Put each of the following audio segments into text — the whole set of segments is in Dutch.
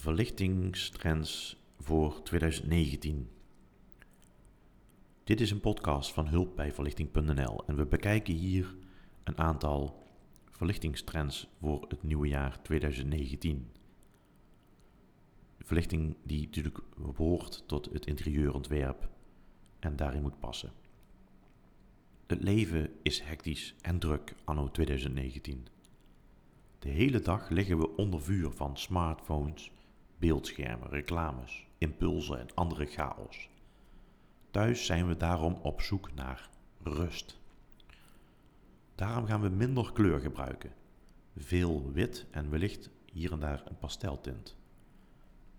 verlichtingstrends voor 2019. Dit is een podcast van hulp bij verlichting.nl en we bekijken hier een aantal verlichtingstrends voor het nieuwe jaar 2019. Verlichting die natuurlijk behoort tot het interieurontwerp en daarin moet passen. Het leven is hectisch en druk anno 2019. De hele dag liggen we onder vuur van smartphones, beeldschermen, reclames, impulsen en andere chaos. Thuis zijn we daarom op zoek naar rust. Daarom gaan we minder kleur gebruiken. Veel wit en wellicht hier en daar een pasteltint.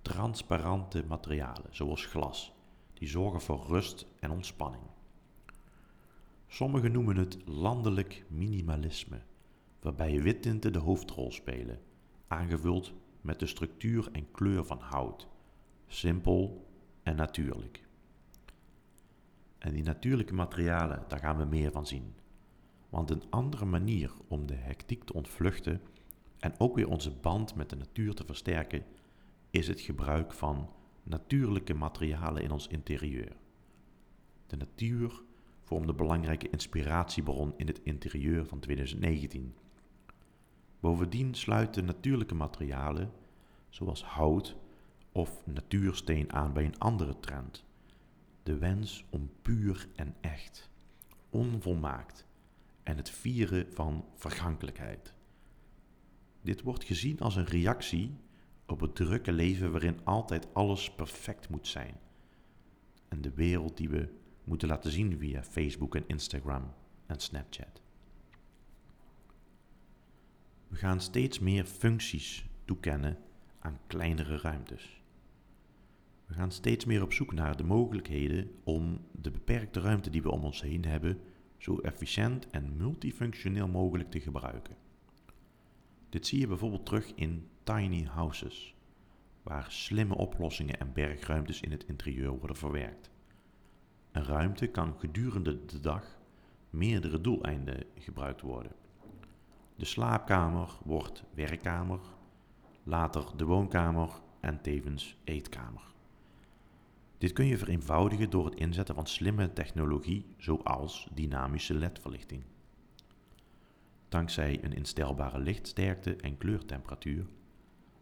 Transparante materialen, zoals glas, die zorgen voor rust en ontspanning. Sommigen noemen het landelijk minimalisme, waarbij wittinten de hoofdrol spelen, aangevuld met de structuur en kleur van hout, simpel en natuurlijk. En die natuurlijke materialen, daar gaan we meer van zien. Want een andere manier om de hectiek te ontvluchten en ook weer onze band met de natuur te versterken, is het gebruik van natuurlijke materialen in ons interieur. De natuur vormt een belangrijke inspiratiebron in het interieur van 2019. Bovendien sluiten natuurlijke materialen, zoals hout of natuursteen, aan bij een andere trend. De wens om puur en echt, onvolmaakt en het vieren van vergankelijkheid. Dit wordt gezien als een reactie op het drukke leven waarin altijd alles perfect moet zijn. En de wereld die we moeten laten zien via Facebook en Instagram en Snapchat. We gaan steeds meer functies toekennen aan kleinere ruimtes. We gaan steeds meer op zoek naar de mogelijkheden om de beperkte ruimte die we om ons heen hebben zo efficiënt en multifunctioneel mogelijk te gebruiken. Dit zie je bijvoorbeeld terug in tiny houses, waar slimme oplossingen en bergruimtes in het interieur worden verwerkt. Een ruimte kan gedurende de dag meerdere doeleinden gebruikt worden. De slaapkamer wordt werkkamer, later de woonkamer en tevens eetkamer. Dit kun je vereenvoudigen door het inzetten van slimme technologie zoals dynamische LED-verlichting. Dankzij een instelbare lichtsterkte en kleurtemperatuur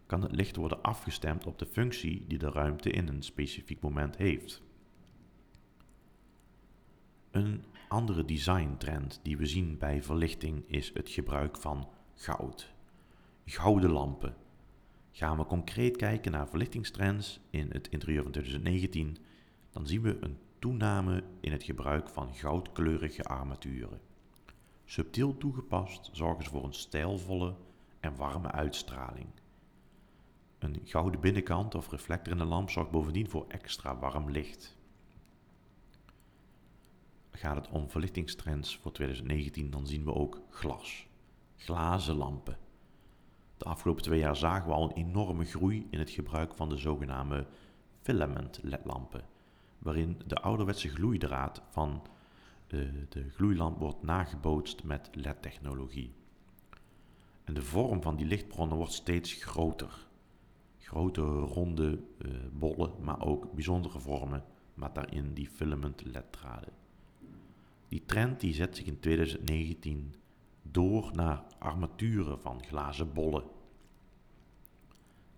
kan het licht worden afgestemd op de functie die de ruimte in een specifiek moment heeft. Een andere designtrend die we zien bij verlichting is het gebruik van goud. Gouden lampen. Gaan we concreet kijken naar verlichtingstrends in het interieur van 2019, dan zien we een toename in het gebruik van goudkleurige armaturen. Subtiel toegepast zorgen ze voor een stijlvolle en warme uitstraling. Een gouden binnenkant of reflector in de lamp zorgt bovendien voor extra warm licht gaat het om verlichtingstrends voor 2019, dan zien we ook glas, glazen lampen. De afgelopen twee jaar zagen we al een enorme groei in het gebruik van de zogenaamde filament ledlampen, waarin de ouderwetse gloeidraad van de, de gloeilamp wordt nagebootst met LED-technologie. En de vorm van die lichtbronnen wordt steeds groter. Grote ronde uh, bollen, maar ook bijzondere vormen, met daarin die filament LED-draden. Die trend die zet zich in 2019 door naar armaturen van glazen bollen.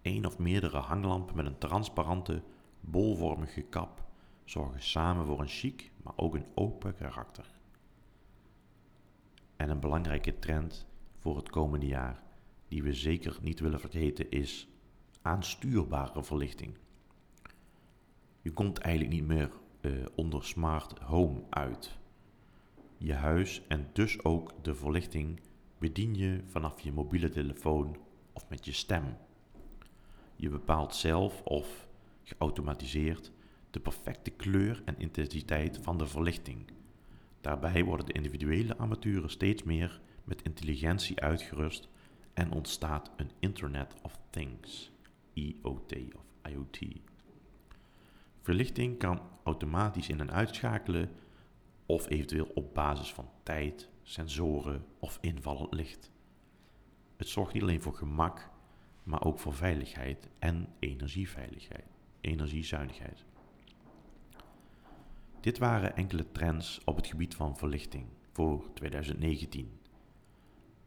Eén of meerdere hanglampen met een transparante, bolvormige kap zorgen samen voor een chic, maar ook een open karakter. En een belangrijke trend voor het komende jaar, die we zeker niet willen vergeten, is aanstuurbare verlichting. Je komt eigenlijk niet meer uh, onder smart home uit je huis en dus ook de verlichting bedien je vanaf je mobiele telefoon of met je stem. Je bepaalt zelf of geautomatiseerd de perfecte kleur en intensiteit van de verlichting. Daarbij worden de individuele armaturen steeds meer met intelligentie uitgerust en ontstaat een Internet of Things, IoT of IoT. Verlichting kan automatisch in- en uitschakelen of eventueel op basis van tijd, sensoren of invallend licht. Het zorgt niet alleen voor gemak, maar ook voor veiligheid en energieveiligheid, energiezuinigheid. Dit waren enkele trends op het gebied van verlichting voor 2019.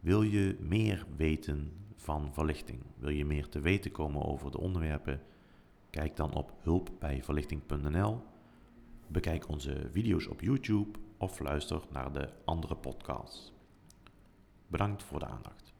Wil je meer weten van verlichting? Wil je meer te weten komen over de onderwerpen? Kijk dan op hulpbijverlichting.nl. Bekijk onze video's op YouTube of luister naar de andere podcasts. Bedankt voor de aandacht.